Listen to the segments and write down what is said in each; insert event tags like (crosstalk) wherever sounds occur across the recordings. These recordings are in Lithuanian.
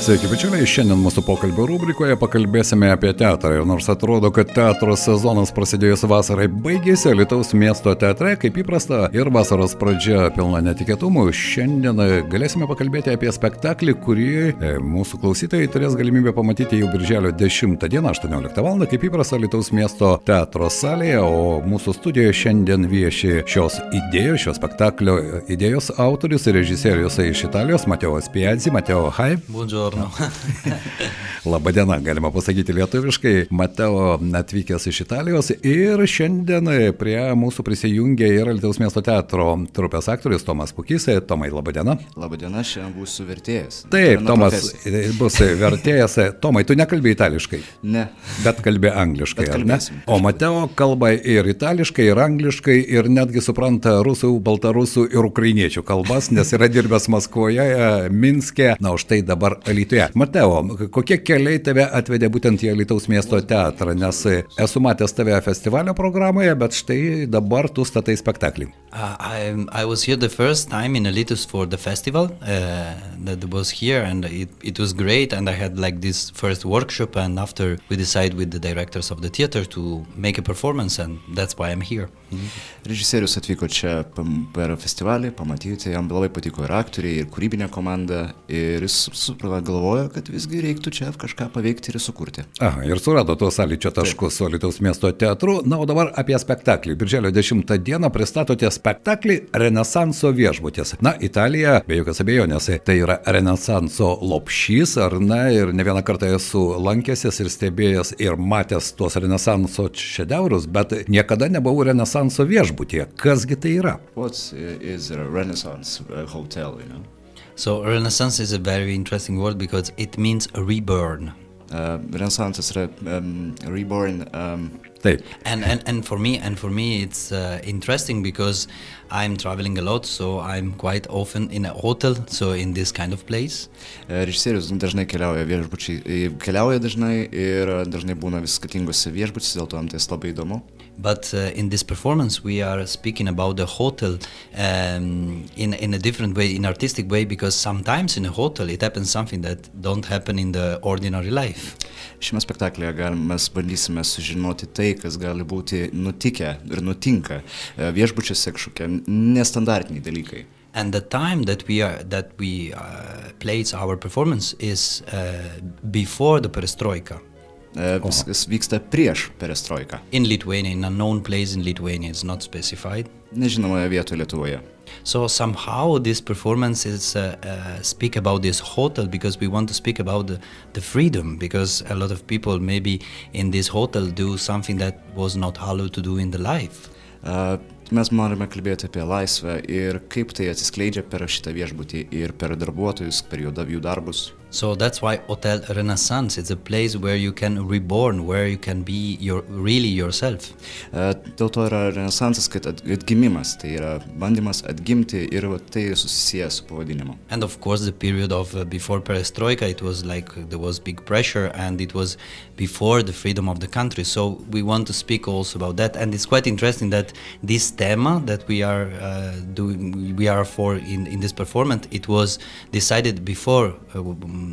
Sveiki, bičiuliai, šiandien mūsų pokalbio rubrikoje pakalbėsime apie teatrą. Ir nors atrodo, kad teatro sezonas prasidėjus vasarai baigėsi, Lietuvos miesto teatre, kaip įprasta, ir vasaros pradžia pilna netikėtumų, šiandien galėsime pakalbėti apie spektaklį, kurį e, mūsų klausytojai turės galimybę pamatyti jau birželio 10 dieną, 18 val. kaip įprasta Lietuvos miesto teatro salėje, o mūsų studijoje šiandien vieši šios idėjos, šio spektaklio idėjos autorius ir režisierius iš Italijos, Mateo Spiazzi, Mateo Hai. Buongiorno. (laughs) Labadiena, galima pasakyti lietuviškai. Mateo atvykęs iš Italijos ir šiandien prie mūsų prisijungė ir Lietuvos miesto teatro trupės aktorius Tomas Pukys. Tomai, labadiena. Labadiena, šiandien būsiu vertėjas. Taip, Tomas profesija. bus vertėjas. (laughs) Tomai, tu nekalbėjai itališkai. Ne. Bet kalbė angliškai, ar ne? O Mateo kalba ir itališkai, ir angliškai, ir netgi supranta rusų, baltarusų ir ukrainiečių kalbas, nes yra dirbęs Maskvoje, Minske. Na, už tai dabar Alytuje. Mateo, kokie keliai tave atvedė būtent į Alytaus miesto teatrą, nes esu matęs tave festivalio programoje, bet štai dabar tu statai spektaklį. Uh, I, I was here the first time in Alytus for the festival uh, that was here and it, it was great and I had like this first workshop and after we decided with the directors of the theater to make a performance and that's why I'm here. Mm -hmm. Režisierius atvyko čia per festivalį, pamatyti, jam labai patiko ir aktoriai, ir kūrybinė komanda ir jis suprata, galvojo, kad visgi reiktų čia kažką paveikti ir sukurti. Aha, ir surado tuos sąlyčio taškus su Lietuvos miesto teatru. Na, o dabar apie spektaklį. Birželio 10 dieną pristatote spektaklį Renesanso viešbutis. Na, Italija, be jokios abejonės, tai yra Renesanso lopšys, ar ne, ir ne vieną kartą esu lankęsis ir stebėjęs ir matęs tuos Renesanso šedevrus, bet niekada nebuvau Renesanso viešbutyje. Kasgi tai yra? What is a Renaissance uh, hotel, you know? So Renaissance is a very interesting word because it means a reborn. Uh, Renaissance is a um, reborn. Um, Taip. And, and and for me and for me it's uh, interesting because I'm traveling a lot, so I'm quite often in a hotel, so in this kind of place. Uh, režisierius dažnai keliauja viešbučiai, keliauja dažnai ir dažnai būna vis skirtingose viešbučiuose, dėl to jam tai labai įdomu. But uh, in this performance, we are speaking about the hotel um, in in a different way, in artistic way, because sometimes in a hotel it happens something that don't happen in the ordinary life. Šiame spektaklėje gal, mes bandysime sužinoti tai, kas gali būti nutikę ir nutinka viešbučiuose kažkokie nestandartiniai dalykai. And the time that we are that we uh, place our performance is uh, before the perestroika. Viskas vyksta prieš perestroiką. In Lithuania, in a known place in Lithuania, it's not specified. Nežinomoje vietoje Lietuvoje. So somehow this performance is uh, uh, speak about this hotel because we want to speak about the, the freedom because a lot of people maybe in this hotel do something that was not allowed to do in the life. Uh, mes norime kalbėti apie laisvę ir kaip tai atsiskleidžia per šitą viešbutį ir per darbuotojus, per jų darbus. So that's why Hotel Renaissance is a place where you can reborn, where you can be your, really yourself. Uh, dėl to yra renesansas, kad atgimimas, tai yra bandymas atgimti ir tai susijęs su pavadinimu. And of course the period of uh, before perestroika, it was like there was big pressure and it was before the freedom of the country. So we want to speak also about that and it's quite interesting that this thema that we are uh, doing, we are for in, in this performance, it was decided before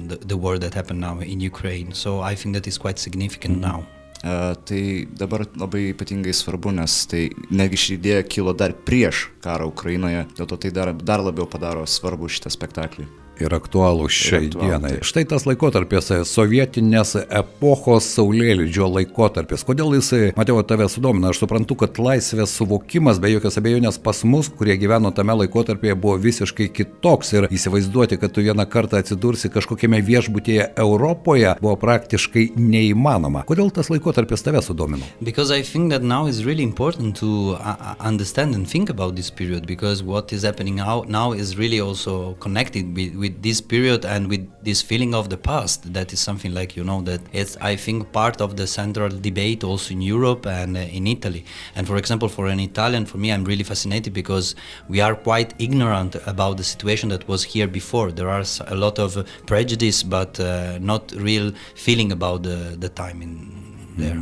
the, the war that happened now in Ukraine. So I think that is quite significant mm -hmm. now. Uh, tai dabar labai ypatingai svarbu, nes tai negi ši idėja kilo dar prieš karą Ukrainoje, dėl to tai dar, dar labiau padaro svarbu šitą spektaklį ir aktualų šiai dienai. Tai. Štai tas laikotarpis, sovietinės epochos saulėlydžio laikotarpis. Kodėl jisai, Matėjo, tave sudomina? Aš suprantu, kad laisvės suvokimas, be jokios abejonės pas mus, kurie gyveno tame laikotarpyje, buvo visiškai kitoks ir įsivaizduoti, kad tu vieną kartą atsidursi kažkokiame viešbutėje Europoje, buvo praktiškai neįmanoma. Kodėl tas laikotarpis tave sudomino? Because I think that now is really important to uh, understand and think about this period because what is happening now, now is really also connected with, with this period and with this feeling of the past that is something like you know that it's i think part of the central debate also in europe and uh, in italy. And for example for an italian for me i'm really fascinated because we are quite ignorant about the situation that was here before. There are a lot of prejudice but uh, not real feeling about the, the time in there.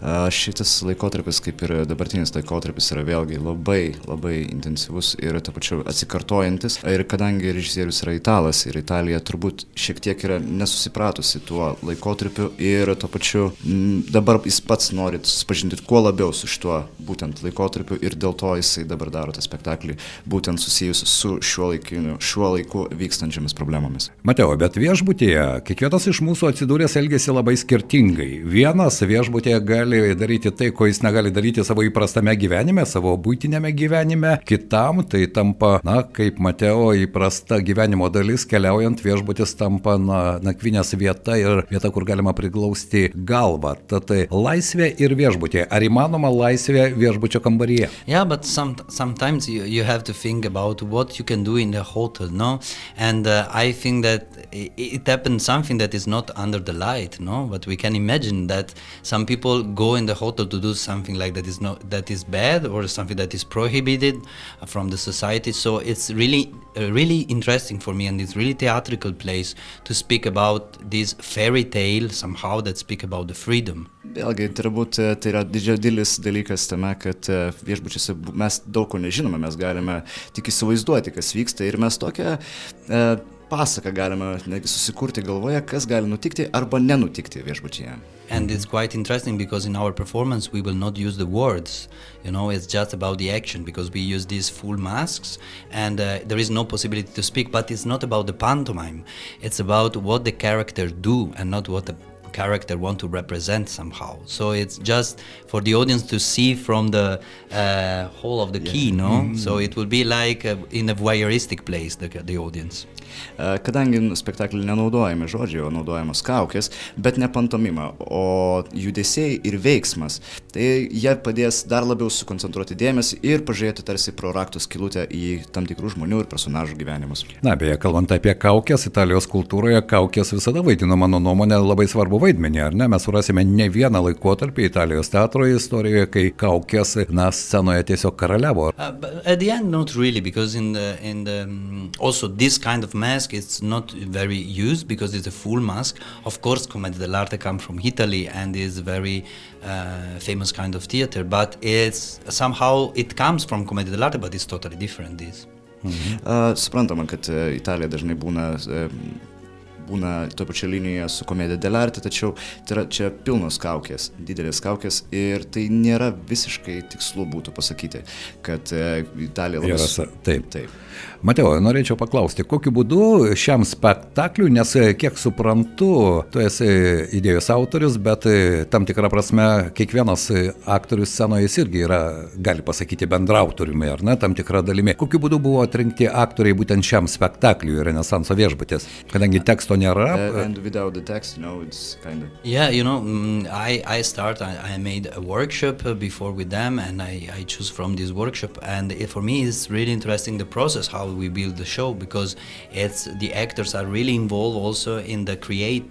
A, Šitas laikotarpis, kaip ir dabartinis laikotarpis, yra vėlgi labai, labai intensyvus ir to pačiu atsikartojantis. Ir kadangi režisierius yra italas ir Italija turbūt šiek tiek yra nesusipratusi tuo laikotarpiu ir to pačiu m, dabar jis pats nori susipažinti kuo labiau su šituo būtent laikotarpiu ir dėl to jisai dabar daro tą spektaklį būtent susijusiu su šiuo, laikiniu, šiuo laiku vykstančiamis problemomis. Mateo, bet viešbutyje kiekvienas iš mūsų atsidūręs elgesi labai skirtingai. Vienas viešbutyje gali daryti tai, ko jis negali daryti savo įprastame gyvenime, savo būtinėme gyvenime, kitam tai tampa, na, kaip Mateo, įprasta gyvenimo dalis, keliaujant viešbutis tampa na, nakvinės vieta ir vieta, kur galima priglausti galvą. Tad tai laisvė ir viešbutyje. Ar įmanoma laisvė viešbučio kambaryje? Yeah, but some, sometimes you, you have to think about what you can do in the hotel, no? And uh, I think that it happened something that is not under the light, no? But we can imagine that some people go in the hotel to do something like that is not that is bad or something that is prohibited from the society. So it's really, uh, really interesting for me, and it's really theatrical place to speak about this fairy tale somehow that speak about the freedom. Vėlgi, turbūt e, tai yra didžiulis dalykas tame, kad e, viešbučiuose bu- mes daug ko nežinome, mes galime tik įsivaizduoti, kas vyksta ir mes tokią e, pasaką galime susikurti galvoje, kas gali nutikti arba nenutikti viešbučiuje. And it's quite interesting because in our performance we will not use the words. You know, it's just about the action because we use these full masks and uh, there is no possibility to speak. But it's not about the pantomime. It's about what the character do and not what the character want to represent somehow. So it's just for the audience to see from the uh, whole of the key, no? So it will be like uh, in a voyeuristic place, the, the audience. E, Kadangi spektaklį nenaudojami žodžiai, o naudojamos kaukės, bet ne pantomima, o judesiai ir veiksmas, tai jie padės dar labiau sukoncentruoti dėmesį ir pažiūrėti tarsi pro raktų skilutę į tam tikrų žmonių ir personažų gyvenimus. Na, beje, kalbant apie kaukės, Italijos kultūroje kaukės visada vaidino, mano nuomonė, labai svarbu vaidmenį, ar ne? Mes surasime ne vieną laikotarpį Italijos teatro istorijoje, kai kaukės, na, scenoje tiesiog karaliavo. Uh, but at the end, not really, because in the in the also this kind of mask it's not very used because it's a full mask. Of course, Commedia dell'arte come from Italy and is very uh, famous kind of theater, but it's somehow it comes from Commedia dell'arte, but it's totally different. This. A, Suprantama, kad e, Italija dažnai būna, e, būna to pačio linijoje su komedija dell'arte, tačiau tai yra čia pilnos kaukės, didelės kaukės ir tai nėra visiškai tikslu būtų pasakyti, kad e, Italija labai... Yra su- sa- taip. Taip. Mateo, norėčiau paklausti, kokiu būdu šiam spektakliui, nes e, kiek suprantu, tu esi idėjos autorius, bet e, tam tikrą prasme kiekvienas aktorius scenoje jis irgi yra, gali pasakyti, bendrautoriumi, ar ne, tam tikrą dalimi. Kokiu būdu buvo atrinkti aktoriai būtent šiam spektakliui Renesanso viešbutės, kadangi teksto nėra. Uh, and without the text, you know, it's kind of... Yeah, you know, mm, I, I start, I, I made a workshop uh, before with them and I, I choose from this workshop. And it, for me, it's really interesting the process, how we build the show, because it's the actors are really involved also in the create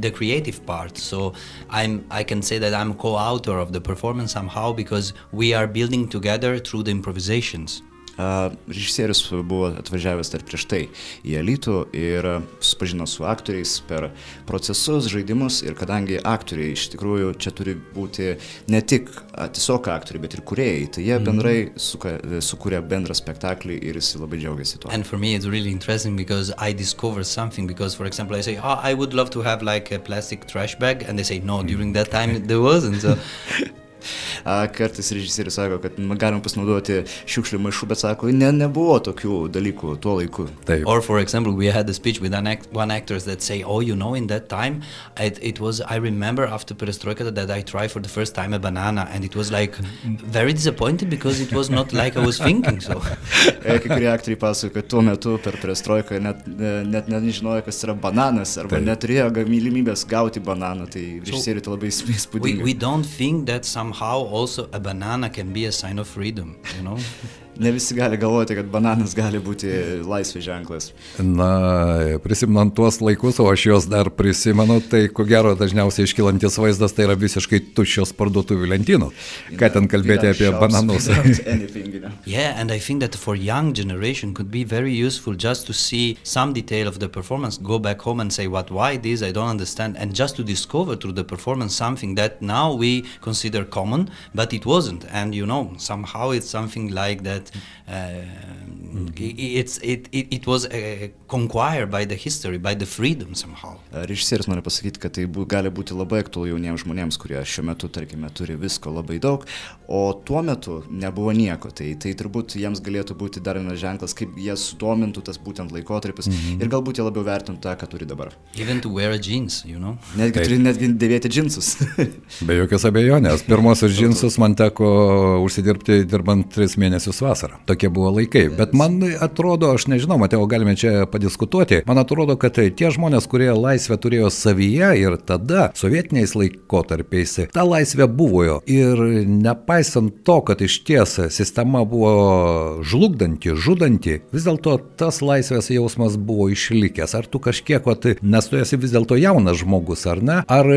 the creative part. So I'm, I can say that I'm co-author of the performance somehow because we are building together through the improvisations. A, Režisierius buvo atvažiavęs dar prieš tai į Elitų ir susipažino su aktoriais per procesus, žaidimus ir kadangi aktoriai iš tikrųjų čia turi būti ne tik tiesiog aktoriai, bet ir kuriejai, tai jie bendrai suka, sukūrė bendrą spektaklį ir jis labai džiaugiasi tuo. And for me, it's really interesting because I discover something. Because, for example, I say, "Oh, I would love to have like a plastic trash bag," and they say, "No, during that time (laughs) there wasn't." So, kartais režisierius sako, kad "Ma, galim pasinaudoti šiukšlių maišų, bet sako, ne, nebuvo tokių dalykų tuo laiku. Taip. or, for example, we had a speech with an act- one actors that say, "Oh, you know, in that time, it, it was. I remember after Perestroika that I tried for the first time a banana, and it was like very disappointed because it was not like I was thinking." So. (laughs) E, Kai kurie aktoriai pasakoja, kad tuo metu per prestroiką net, net, net nežinojo, kas yra bananas, arba Taip. neturėjo galimybės gauti bananą, tai režisieriui tai labai We, įspūdinga. we don't think that somehow also a banana can be a sign of freedom, you know? (laughs) ne visi gali galvoti, kad bananas gali būti laisvės ženklas. Na, prisimenant tuos laikus, o aš juos dar prisimenu, tai ko gero dažniausiai iškilantis vaizdas tai yra visiškai tuščios parduotuvių lentynos. Ką ten kalbėti apie bananus? (laughs) Yeah, and I think that for young generation could be very useful just to see some detail of the performance, go back home and say what why this I don't understand, and just to discover through the performance something that now we consider common, but it wasn't. And you know, somehow it's something like that. Uh, mm-hmm. It's it, it it was uh, conquired by the history, by the freedom somehow. Režisierius nori pasakyti, kad tai bu, gali būti labai aktualu jauniems žmonėms, kurie šiuo metu, tarkime, turi visko labai daug, o tuo metu nebuvo nieko. Tai, tai turbūt jiems galėtų būti dar vienas ženklas, kaip jie sudomintų tas būtent laikotarpis mm -hmm. ir galbūt jie labiau vertintų tą, ką turi dabar. Even to wear jeans, you know. Netgi turi netgi dėvėti džinsus. Be jokios abejonės. (laughs) Pirmosius džinsus man teko užsidirbti dirbant tris mėnesius vasarą. Tokie buvo laikai. Bet man atrodo, aš nežinau, Mateo, galime čia padiskutuoti. Man atrodo, kad tie žmonės, kurie laisvę turėjo savyje ir tada, sovietiniais laikotarpiais, ta laisvė buvo jo. Ir nepaisant to, kad iš ties sistema buvo žlugdanti, žudanti, vis dėlto tas laisvės jausmas buvo išlikęs. Ar tu kažkiek, vat, nes tu esi vis dėlto jaunas žmogus, ar ne? Ar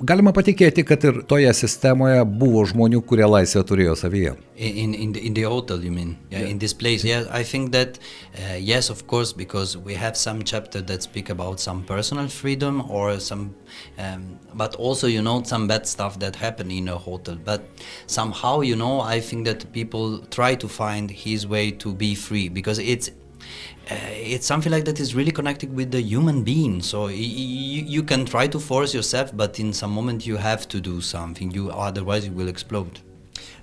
galima patikėti, kad ir toje sistemoje buvo žmonių, kurie laisvę turėjo savyje? In, in, in the hotel, you mean? Yeah, yeah. in this place. Yeah, I think that, uh, yes, of course, because we have some chapter that speak about some personal freedom or some, um, but also, you know, some bad stuff that happen in a hotel. But somehow, you know, I think that people try to find his way to be free because it's uh, it's something like that is really connected with the human being. So y- y- you can try to force yourself, but in some moment you have to do something. You otherwise you will explode.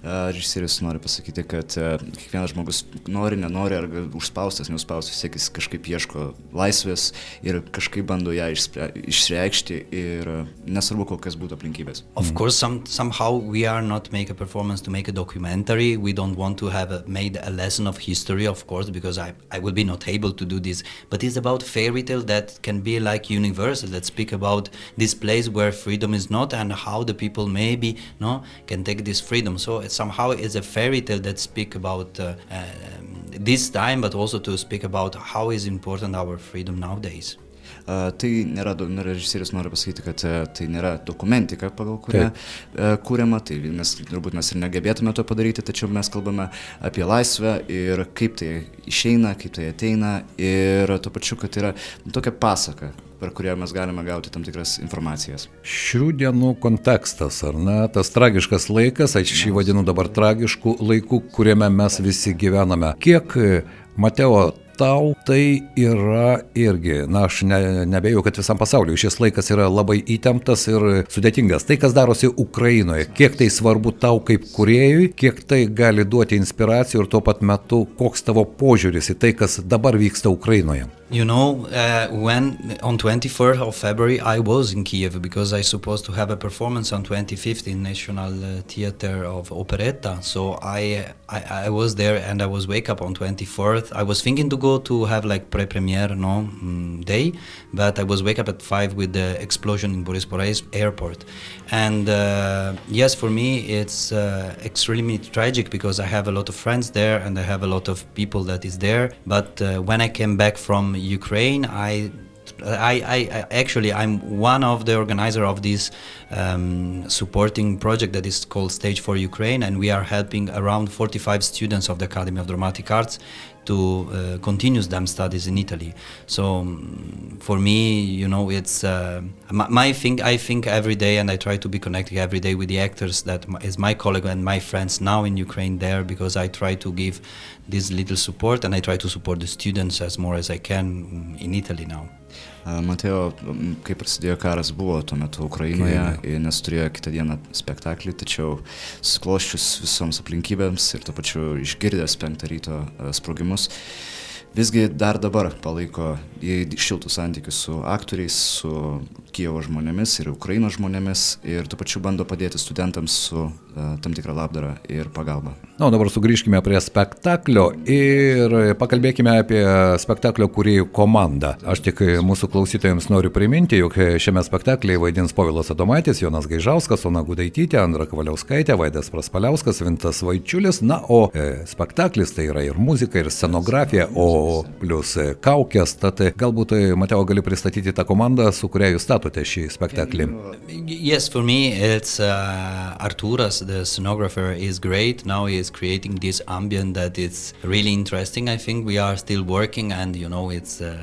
Režisierius nori pasakyti, kad kiekvienas žmogus nori, nenori, ar užspaustas, neužspaustas, vis tiek jis kažkaip ieško laisvės ir kažkaip bando ją išreikšti ir nesvarbu, kokias būtų aplinkybės. Of course, some, somehow we are not make a performance to make a documentary. We don't want to have a, made a lesson of history, of course, because I, I will be not able to do this. But it's about fairy tale that can be like universal, that speak about this place where freedom is not and how the people maybe no can take this freedom. So somehow is a fairy tale that speak about uh, um, this time, but also to speak about how is important our freedom nowadays. Tai nėra, režisierius nori pasakyti, kad uh, tai nėra dokumentika, pagal kurią uh, kūriama, tai mes turbūt mes ir negebėtume to padaryti, tačiau mes kalbame apie laisvę ir kaip tai išeina, kaip tai ateina ir tuo pačiu, kad yra tokia pasaka, per kurią mes galime gauti tam tikras informacijas. Šių dienų kontekstas, ar ne, tas tragiškas laikas, aš jį vadinu dabar tragišku laiku, kuriame mes visi gyvename. Kiek, Mateo, tau tai yra irgi, na aš ne, nebejoju, kad visam pasauliu šis laikas yra labai įtemptas ir sudėtingas. Tai, kas darosi Ukrainoje, kiek tai svarbu tau kaip kuriejui, kiek tai gali duoti inspiracijų ir tuo pat metu, koks tavo požiūris į tai, kas dabar vyksta Ukrainoje. You know, uh, when on 24th of February I was in Kiev because I supposed to have a performance on 25th in National uh, Theater of Operetta. So I, I, I was there and I was wake up on 24th. I was thinking to go to have like pre-premiere no um, day, but I was wake up at five with the explosion in Boris airport. And uh, yes, for me it's uh, extremely tragic because I have a lot of friends there and I have a lot of people that is there. But uh, when I came back from Ukraine, I I, I, actually I'm one of the organizer of this um, supporting project that is called Stage for Ukraine, and we are helping around 45 students of the Academy of Dramatic Arts to uh, continue them studies in Italy. So um, for me, you know, it's uh, my, my, thing. I think every day, and I try to be connected every day with the actors that is my colleague and my friends now in Ukraine there because I try to give this little support and I try to support the students as more as I can in Italy now. Mateo, kai prasidėjo karas, buvo tuo metu Ukrainoje, okay. nes turėjo kitą dieną spektaklį, tačiau skloščius visoms aplinkybėms ir to pačiu išgirdęs penktą ryto sprogimus, visgi dar dabar palaiko šiltus santykius su aktoriais, su Kievo žmonėmis ir Ukrainos žmonėmis ir tuo pačiu bando padėti studentams su uh, tam tikrą labdarą ir pagalbą. Na, o dabar sugrįžkime prie spektaklio ir pakalbėkime apie spektaklio kūrėjų komandą. Aš tik mūsų klausytojams noriu priminti, jog šiame spektaklyje vaidins Povilas Adomaitis, Jonas Gaižauskas, Ona Gudaitytė, Andra Kavaliauskaitė, Vaidas Praspaliauskas, Vintas Vaičiulis. Na, o e, spektaklis tai yra ir muzika, ir scenografija, o plus e, kaukės. Tad galbūt, e, Mateo, gali pristatyti tą komandą, su kuria jūs statote šį spektaklį. Yes, for me it's uh, Arturas, the scenographer, is great. Now he is creating this ambient that is really interesting. I think we are still working, and you know, it's uh,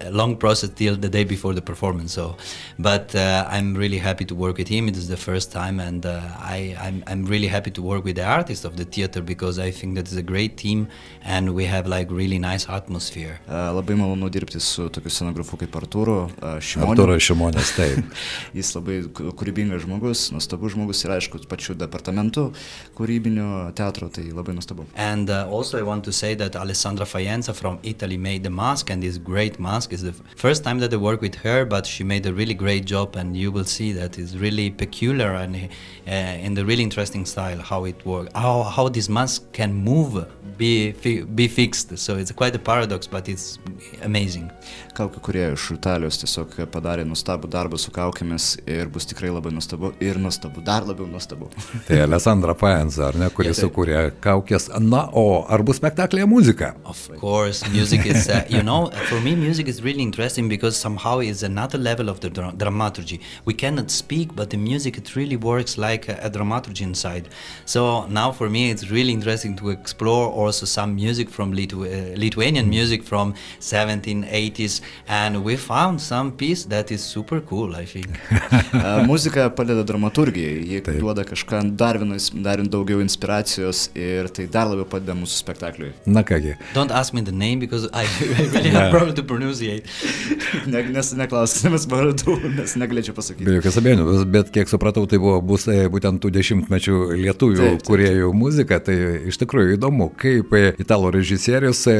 a long process till the day before the performance. So, but uh, I'm really happy to work with him. It is the first time, and uh, I, I'm, I'm really happy to work with the artist of the theater because I think that is a great team, and we have like really nice atmosphere. Uh, labai malonu dirbti su tokiu scenografu kaip Artūru Šimoniu. Artūras Šimonis, taip. (laughs) Jis labai kūrybingas žmogus, nuostabus žmogus ir aišku, pačiu departamentu kūrybinio teatro, tai labai nuostabu. And uh, also I want to say that Alessandra Faenza from Italy made the mask, and this great mask is the first time that I work with her, but she made a really great job, and you will see that it's really peculiar and uh, in the really interesting style how it works, how, how this mask can move, be, fi be fixed. So it's quite a paradox, but it's amazing. Kaukių kurie iš Italijos tiesiog padarė nuostabų darbą su kaukėmis ir bus tikrai labai nuostabu ir nuostabu, dar labiau nuostabu. (laughs) tai Alessandra Paenza, ar ne, kuris yeah, sukūrė kaukės. Na, o ar bus spektaklėje muzika? Of course, music is, uh, you know, for me music is really interesting because somehow it's another level of the dra dramaturgy. We cannot speak, but the music, it really works like a, a dramaturgy inside. So now for me, it's really interesting to explore also some music from Lithu uh, Lithuanian music from 1780s and we found some piece that is super cool, I think. (laughs) Muzika padeda dramaturgijai, ji Taip. duoda kažką dar, vienas, dar daugiau inspiracijos ir tai dar labiau padeda mūsų spektakliui. Na kągi. Don't ask me the name because I, (laughs) really have problem to pronounce it. (laughs) ne, nes neklausydamas vardų, nes negalėčiau pasakyti. Be jokios abejonės, bet kiek supratau, tai buvo bus e, būtent tų dešimtmečių lietuvių kuriejų muzika, tai iš tikrųjų įdomu, kaip e, italų režisierius e,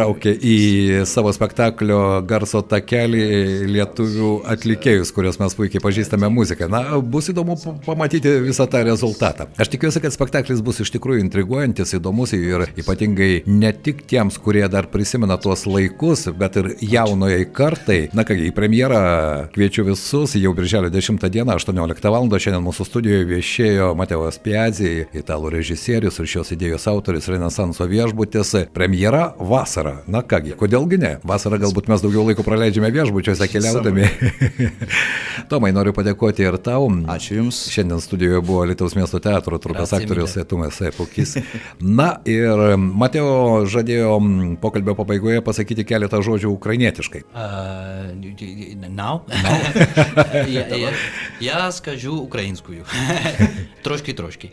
įtraukė į savo spektaklio garso takelį lietuvių atlikėjus, kuriuos mes puikiai pažįstame muziką. Na, bus įdomu pamatyti visą tą rezultatą. Aš tikiuosi, kad spektaklis bus iš tikrųjų intriguojantis, įdomus ir ypatingai ne tik tiems, kurie dar prisimena tuos laikus, bet ir jaunojai kartai. Na kągi, į premjerą kviečiu visus jau birželio 10 dieną, 18 val. Šiandien mūsų studijoje viešėjo Mateos Piazzi, italų režisierius ir šios idėjos autoris Renesanso viešbutis. Premjera vasara Na kągi, kodėlgi ne? Vasarą galbūt mes daugiau laiko praleidžiame viešbučiuose keliaudami. (laughs) Tomai, noriu padėkoti ir tau. Ačiū Jums. Šiandien studijoje buvo Lietuvos miesto teatro trupės aktorius Tumas Pukis. Na ir Mateo žadėjo pokalbio pabaigoje pasakyti keletą žodžių ukrainietiškai. Uh, now? now? я, я, я скажу українською. трошки, трошки.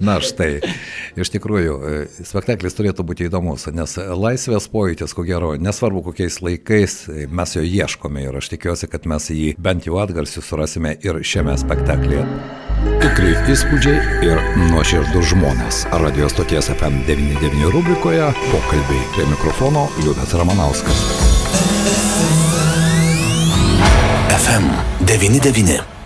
Na štai, iš tikrųjų, spektaklis turėtų būti įdomus, nes laisvės pojūtis, ko gero, nesvarbu kokiais laikais, mes jo ieškome ir aš tikiuosi, kad mes jį bent jau atgarsiu surasime ir šiame spektaklyje. Tikrai įspūdžiai ir nuoširdus žmonės. Radio stoties FM99 rubrikoje pokalbiai prie mikrofono Liudas Ramanauskas. FM 99.